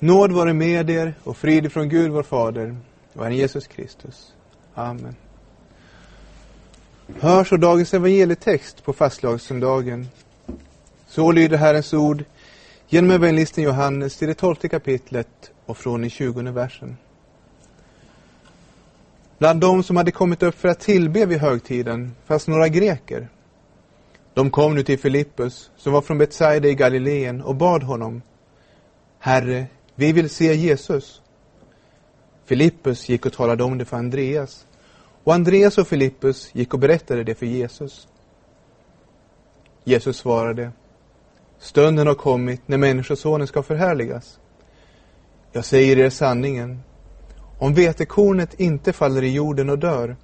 Nåd vare med er och frid från Gud vår Fader och Herren Jesus Kristus. Amen. Hör så dagens evangelietext på fastlagssöndagen. Så lyder Herrens ord genom evangelisten Johannes till det tolfte kapitlet och från den tjugonde versen. Bland dem som hade kommit upp för att tillbe vid högtiden fanns några greker. De kom nu till Filippus, som var från Betsaida i Galileen, och bad honom Herre, vi vill se Jesus. Filippus gick och talade om det för Andreas. Och Andreas och Filippus gick och berättade det för Jesus. Jesus svarade Stunden har kommit när Människosonen ska förhärligas. Jag säger er sanningen. Om vetekornet inte faller i jorden och dör,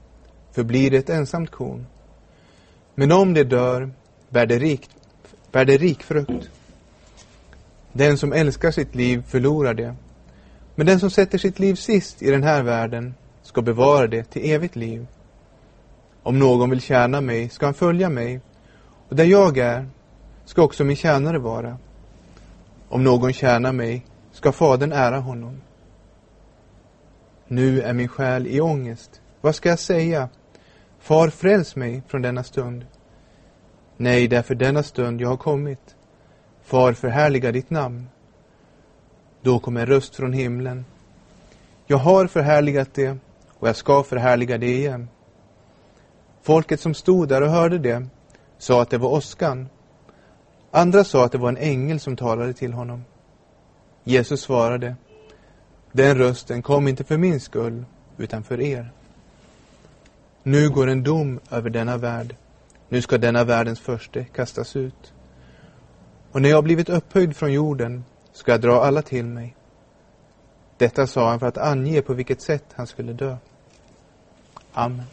förblir det ett ensamt korn. Men om det dör, bär det, rikt, bär det rik frukt. Den som älskar sitt liv förlorar det. Men den som sätter sitt liv sist i den här världen ska bevara det till evigt liv. Om någon vill tjäna mig ska han följa mig, och där jag är ska också min tjänare vara. Om någon tjänar mig ska Fadern ära honom. Nu är min själ i ångest. Vad ska jag säga? Far, fräls mig från denna stund. Nej, därför denna stund jag har kommit. Far, förhärliga ditt namn. Då kom en röst från himlen. Jag har förhärligat det och jag ska förhärliga det igen. Folket som stod där och hörde det sa att det var åskan. Andra sa att det var en ängel som talade till honom. Jesus svarade, den rösten kom inte för min skull, utan för er. Nu går en dom över denna värld. Nu ska denna världens första kastas ut. Och när jag blivit upphöjd från jorden ska jag dra alla till mig. Detta sa han för att ange på vilket sätt han skulle dö. Amen.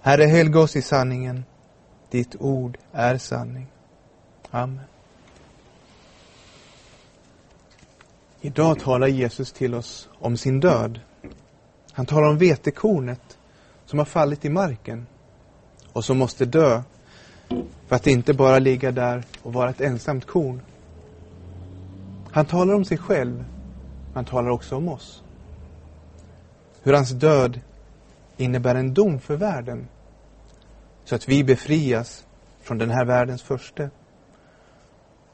Herre, helga oss i sanningen. Ditt ord är sanning. Amen. Idag talar Jesus till oss om sin död. Han talar om vetekornet som har fallit i marken och som måste dö för att inte bara ligga där och vara ett ensamt korn. Han talar om sig själv, men han talar också om oss. Hur hans död innebär en dom för världen så att vi befrias från den här världens första.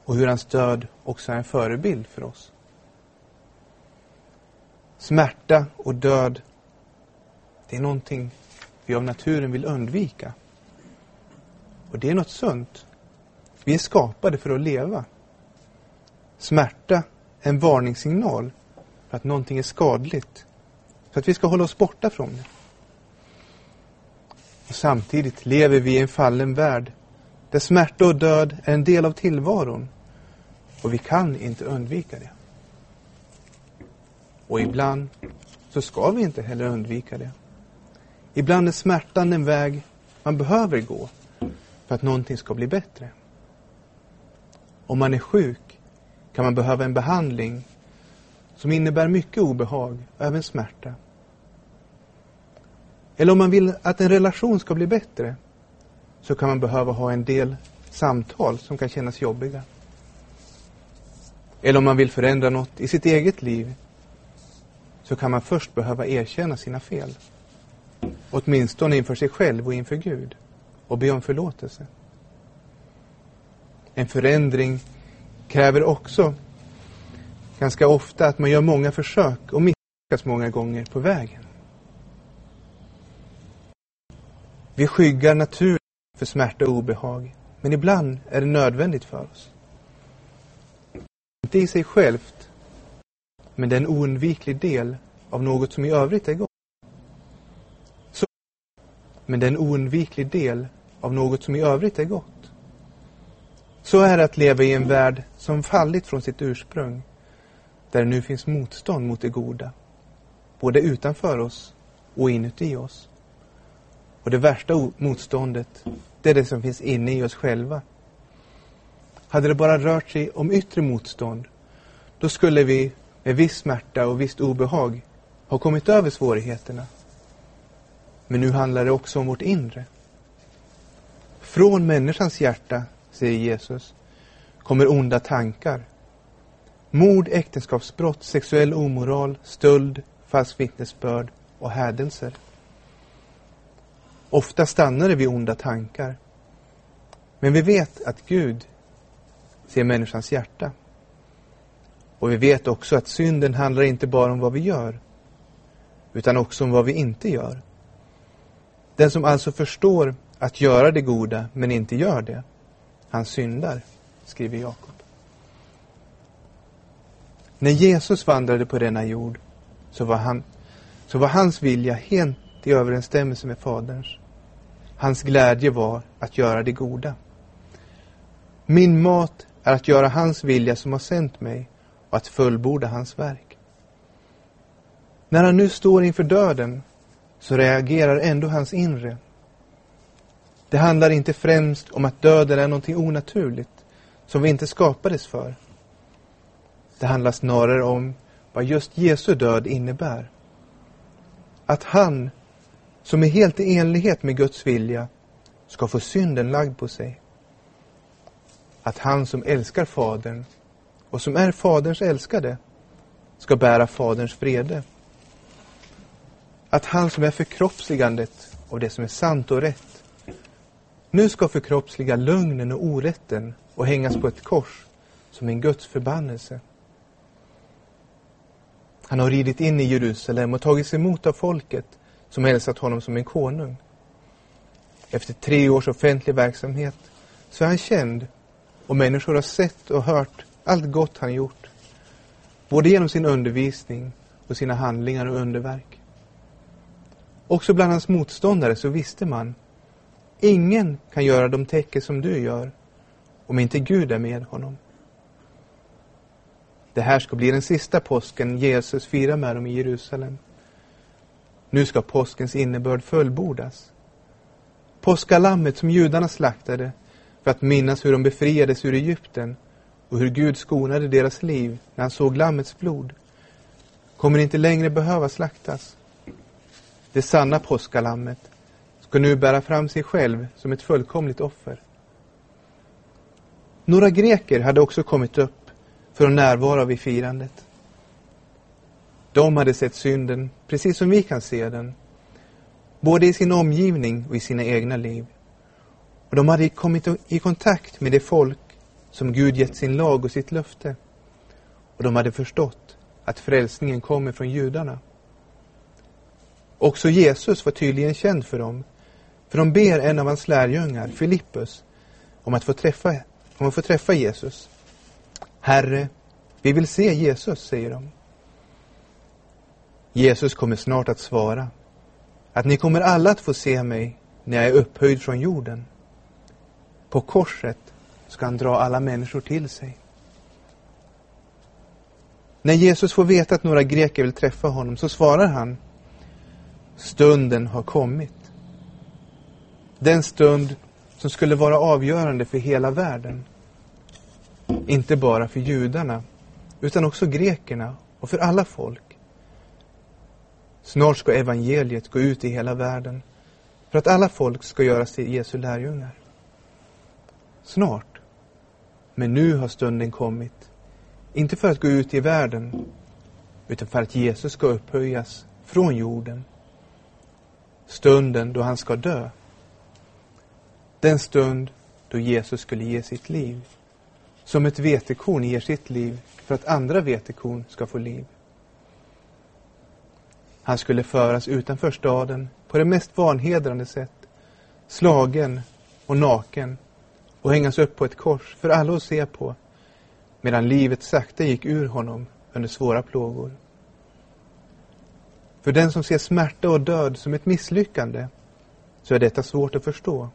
Och hur hans död också är en förebild för oss. Smärta och död, det är någonting vi av naturen vill undvika. Och det är något sunt. Vi är skapade för att leva. Smärta är en varningssignal för att någonting är skadligt. för att vi ska hålla oss borta från det. Och samtidigt lever vi i en fallen värld där smärta och död är en del av tillvaron. Och vi kan inte undvika det. Och ibland så ska vi inte heller undvika det. Ibland är smärtan en väg man behöver gå för att någonting ska bli bättre. Om man är sjuk kan man behöva en behandling som innebär mycket obehag och även smärta. Eller om man vill att en relation ska bli bättre så kan man behöva ha en del samtal som kan kännas jobbiga. Eller om man vill förändra något i sitt eget liv så kan man först behöva erkänna sina fel. Åtminstone inför sig själv och inför Gud och be om förlåtelse. En förändring kräver också ganska ofta att man gör många försök och misslyckas många gånger på vägen. Vi skyggar naturen för smärta och obehag, men ibland är det nödvändigt för oss. Inte i sig självt, men det är en oundviklig del av något som i övrigt är gott. Så, men det är en oundviklig del av något som i övrigt är gott. Så är det att leva i en värld som fallit från sitt ursprung, där det nu finns motstånd mot det goda, både utanför oss och inuti oss. Och det värsta motståndet, det är det som finns inne i oss själva. Hade det bara rört sig om yttre motstånd, då skulle vi med viss smärta och visst obehag ha kommit över svårigheterna. Men nu handlar det också om vårt inre. Från människans hjärta, säger Jesus, kommer onda tankar. Mord, äktenskapsbrott, sexuell omoral, stöld, falsk vittnesbörd och hädelser. Ofta stannar det vid onda tankar. Men vi vet att Gud ser människans hjärta. Och vi vet också att synden handlar inte bara om vad vi gör, utan också om vad vi inte gör. Den som alltså förstår att göra det goda, men inte gör det, han syndar, skriver Jakob. När Jesus vandrade på denna jord så var, han, så var hans vilja helt i överensstämmelse med Faderns. Hans glädje var att göra det goda. Min mat är att göra hans vilja som har sänt mig och att fullborda hans verk. När han nu står inför döden så reagerar ändå hans inre. Det handlar inte främst om att döden är någonting onaturligt som vi inte skapades för. Det handlar snarare om vad just Jesu död innebär. Att han, som är helt i enlighet med Guds vilja, ska få synden lagd på sig. Att han som älskar Fadern och som är Faderns älskade ska bära Faderns vrede. Att han som är förkroppsligandet av det som är sant och rätt nu ska förkroppsliga lögnen och orätten och hängas på ett kors som en Guds förbannelse. Han har ridit in i Jerusalem och tagits emot av folket som hälsat honom som en konung. Efter tre års offentlig verksamhet så är han känd och människor har sett och hört allt gott han gjort. Både genom sin undervisning och sina handlingar och underverk. Också bland hans motståndare så visste man ingen kan göra de tecken som du gör om inte Gud är med honom. Det här ska bli den sista påsken Jesus firar med dem i Jerusalem. Nu ska påskens innebörd fullbordas. Påskalammet som judarna slaktade för att minnas hur de befriades ur Egypten och hur Gud skonade deras liv när han såg lammets blod kommer inte längre behöva slaktas. Det sanna påskalammet ska nu bära fram sig själv som ett fullkomligt offer. Några greker hade också kommit upp för att närvara vid firandet. De hade sett synden precis som vi kan se den, både i sin omgivning och i sina egna liv. Och de hade kommit i kontakt med det folk som Gud gett sin lag och sitt löfte. Och de hade förstått att frälsningen kommer från judarna. Också Jesus var tydligen känd för dem, för de ber en av hans lärjungar, Filippus, om att få träffa, om att få träffa Jesus. Herre, vi vill se Jesus, säger de. Jesus kommer snart att svara att ni kommer alla att få se mig när jag är upphöjd från jorden. På korset ska han dra alla människor till sig. När Jesus får veta att några greker vill träffa honom så svarar han Stunden har kommit. Den stund som skulle vara avgörande för hela världen. Inte bara för judarna, utan också grekerna och för alla folk. Snart ska evangeliet gå ut i hela världen för att alla folk ska göras till Jesu lärjungar. Snart. Men nu har stunden kommit. Inte för att gå ut i världen, utan för att Jesus ska upphöjas från jorden. Stunden då han ska dö. Den stund då Jesus skulle ge sitt liv som ett vetekorn ger sitt liv för att andra vetekorn ska få liv. Han skulle föras utanför staden på det mest vanhedrande sätt, slagen och naken och hängas upp på ett kors för alla att se på, medan livet sakta gick ur honom under svåra plågor. För den som ser smärta och död som ett misslyckande så är detta svårt att förstå.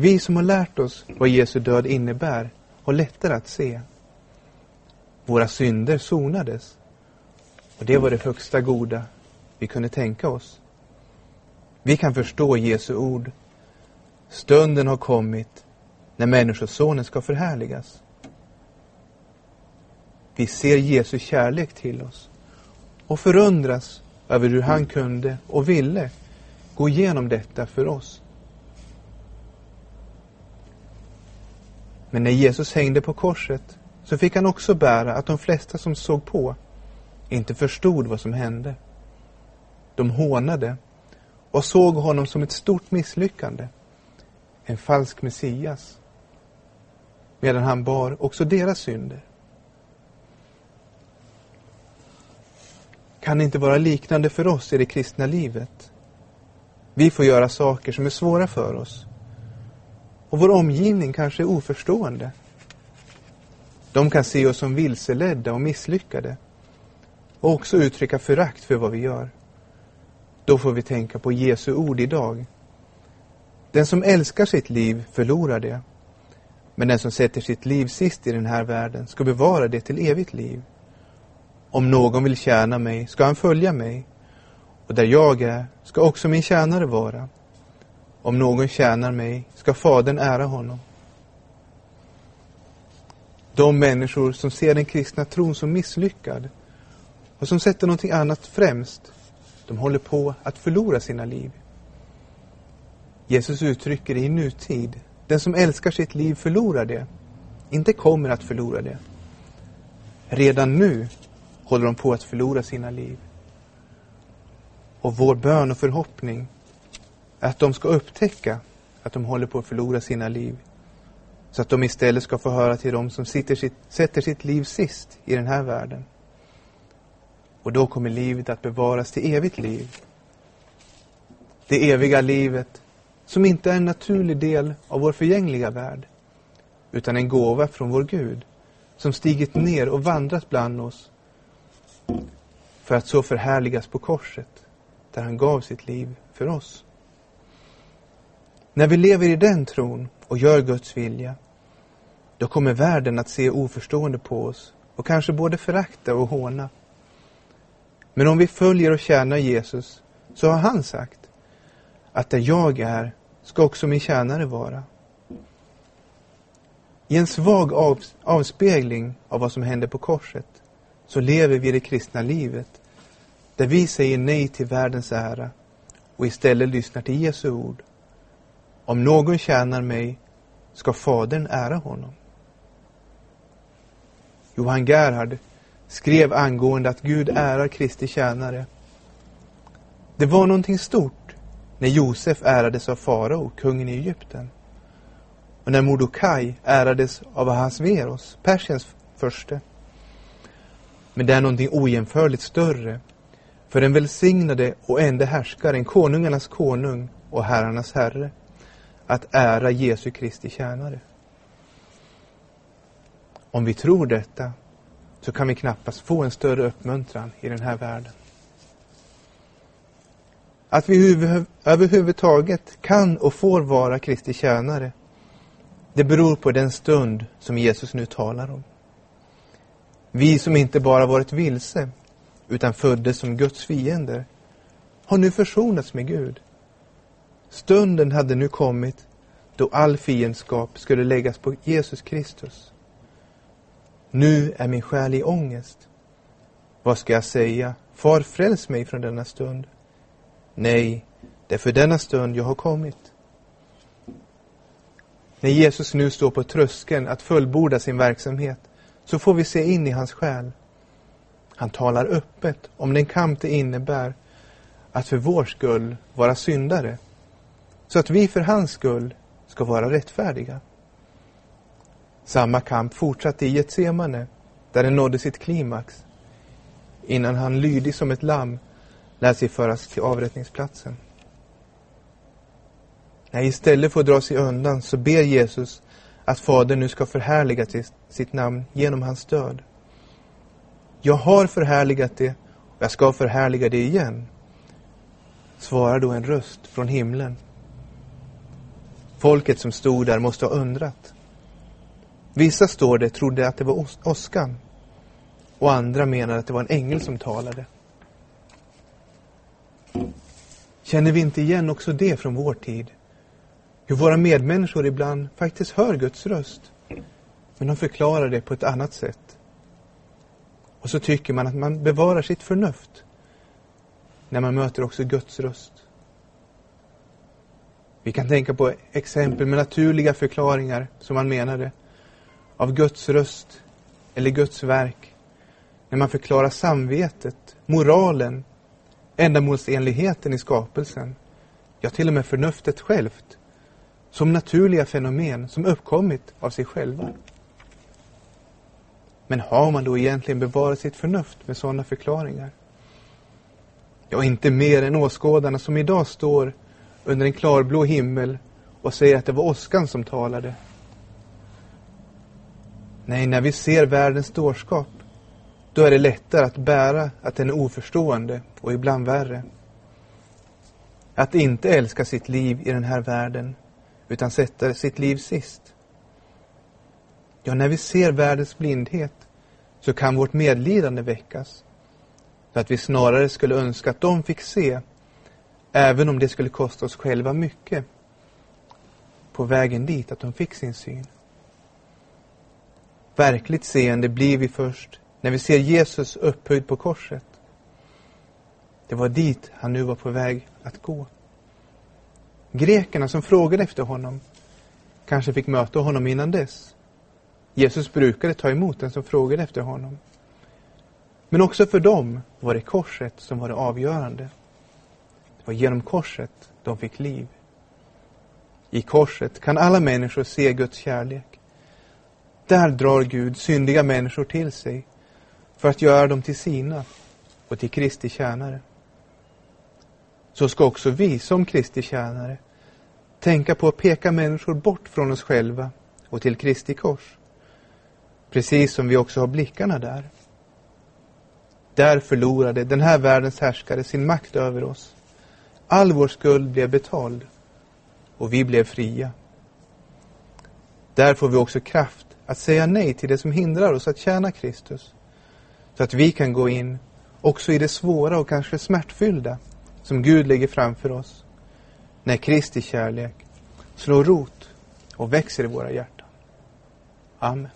Vi som har lärt oss vad Jesu död innebär har lättare att se. Våra synder sonades. Och det var det högsta goda vi kunde tänka oss. Vi kan förstå Jesu ord. Stunden har kommit när Människosonen ska förhärligas. Vi ser Jesu kärlek till oss och förundras över hur han kunde och ville gå igenom detta för oss. Men när Jesus hängde på korset så fick han också bära att de flesta som såg på inte förstod vad som hände. De hånade och såg honom som ett stort misslyckande, en falsk Messias, medan han bar också deras synder. Kan det inte vara liknande för oss i det kristna livet? Vi får göra saker som är svåra för oss. Och vår omgivning kanske är oförstående. De kan se oss som vilseledda och misslyckade och också uttrycka förakt för vad vi gör. Då får vi tänka på Jesu ord idag. Den som älskar sitt liv förlorar det. Men den som sätter sitt liv sist i den här världen ska bevara det till evigt liv. Om någon vill tjäna mig ska han följa mig och där jag är ska också min tjänare vara. Om någon tjänar mig ska Fadern ära honom. De människor som ser den kristna tron som misslyckad och som sätter någonting annat främst, de håller på att förlora sina liv. Jesus uttrycker det i nutid. Den som älskar sitt liv förlorar det, inte kommer att förlora det. Redan nu håller de på att förlora sina liv. Och vår bön och förhoppning att de ska upptäcka att de håller på att förlora sina liv. Så att de istället ska få höra till dem som sitt, sätter sitt liv sist i den här världen. Och då kommer livet att bevaras till evigt liv. Det eviga livet som inte är en naturlig del av vår förgängliga värld, utan en gåva från vår Gud som stigit ner och vandrat bland oss för att så förhärligas på korset, där han gav sitt liv för oss. När vi lever i den tron och gör Guds vilja, då kommer världen att se oförstående på oss och kanske både förakta och håna. Men om vi följer och tjänar Jesus, så har han sagt att där jag är ska också min tjänare vara. I en svag av, avspegling av vad som hände på korset så lever vi det kristna livet där vi säger nej till världens ära och istället lyssnar till Jesu ord. Om någon tjänar mig ska Fadern ära honom. Johan Gerhard skrev angående att Gud ärar Kristi tjänare. Det var någonting stort när Josef ärades av farao, kungen i Egypten. Och när Mordokaj ärades av Ahasveros, Persiens förste. Men det är någonting ojämförligt större. För den välsignade och enda härskaren, konungarnas konung och herrarnas herre, att ära Jesu Kristi tjänare. Om vi tror detta så kan vi knappast få en större uppmuntran i den här världen. Att vi överhuvudtaget kan och får vara Kristi tjänare, det beror på den stund som Jesus nu talar om. Vi som inte bara varit vilse, utan föddes som Guds fiender, har nu försonats med Gud. Stunden hade nu kommit då all fiendskap skulle läggas på Jesus Kristus. Nu är min själ i ångest. Vad ska jag säga? Far, fräls mig från denna stund. Nej, det är för denna stund jag har kommit. När Jesus nu står på tröskeln att fullborda sin verksamhet så får vi se in i hans själ. Han talar öppet om den kamp det innebär att för vår skull vara syndare, så att vi för hans skull ska vara rättfärdiga. Samma kamp fortsatte i Getsemane, där den nådde sitt klimax, innan han lydig som ett lamm lät sig föras till avrättningsplatsen. När istället för att dra sig undan så ber Jesus att Fadern nu ska förhärliga sitt namn genom hans död. Jag har förhärligat det och jag ska förhärliga det igen, svarar då en röst från himlen. Folket som stod där måste ha undrat. Vissa, står det, trodde att det var åskan och andra menade att det var en ängel som talade. Känner vi inte igen också det från vår tid? Hur våra medmänniskor ibland faktiskt hör Guds röst, men de förklarar det på ett annat sätt. Och så tycker man att man bevarar sitt förnuft när man möter också Guds röst. Vi kan tänka på exempel med naturliga förklaringar, som man menade, av Guds röst eller Guds verk, när man förklarar samvetet, moralen, ändamålsenligheten i skapelsen, ja till och med förnuftet självt, som naturliga fenomen som uppkommit av sig själva. Men har man då egentligen bevarat sitt förnuft med sådana förklaringar? Ja, inte mer än åskådarna som idag står under en klarblå himmel och säger att det var åskan som talade. Nej, när vi ser världens dårskap, då är det lättare att bära att den är oförstående och ibland värre. Att inte älska sitt liv i den här världen, utan sätta sitt liv sist. Ja, när vi ser världens blindhet så kan vårt medlidande väckas. För att vi snarare skulle önska att de fick se, även om det skulle kosta oss själva mycket, på vägen dit, att de fick sin syn. Verkligt seende blir vi först när vi ser Jesus upphöjd på korset. Det var dit han nu var på väg att gå. Grekerna som frågade efter honom kanske fick möta honom innan dess. Jesus brukade ta emot den som frågade efter honom. Men också för dem var det korset som var det avgörande. Var genom korset de fick liv. I korset kan alla människor se Guds kärlek. Där drar Gud syndiga människor till sig för att göra dem till sina och till Kristi tjänare. Så ska också vi som Kristi tjänare tänka på att peka människor bort från oss själva och till Kristi kors. Precis som vi också har blickarna där. Där förlorade den här världens härskare sin makt över oss. All vår skuld blev betald och vi blev fria. Där får vi också kraft att säga nej till det som hindrar oss att tjäna Kristus. Så att vi kan gå in också i det svåra och kanske smärtfyllda som Gud lägger framför oss. När Kristi kärlek slår rot och växer i våra hjärtan. Amen.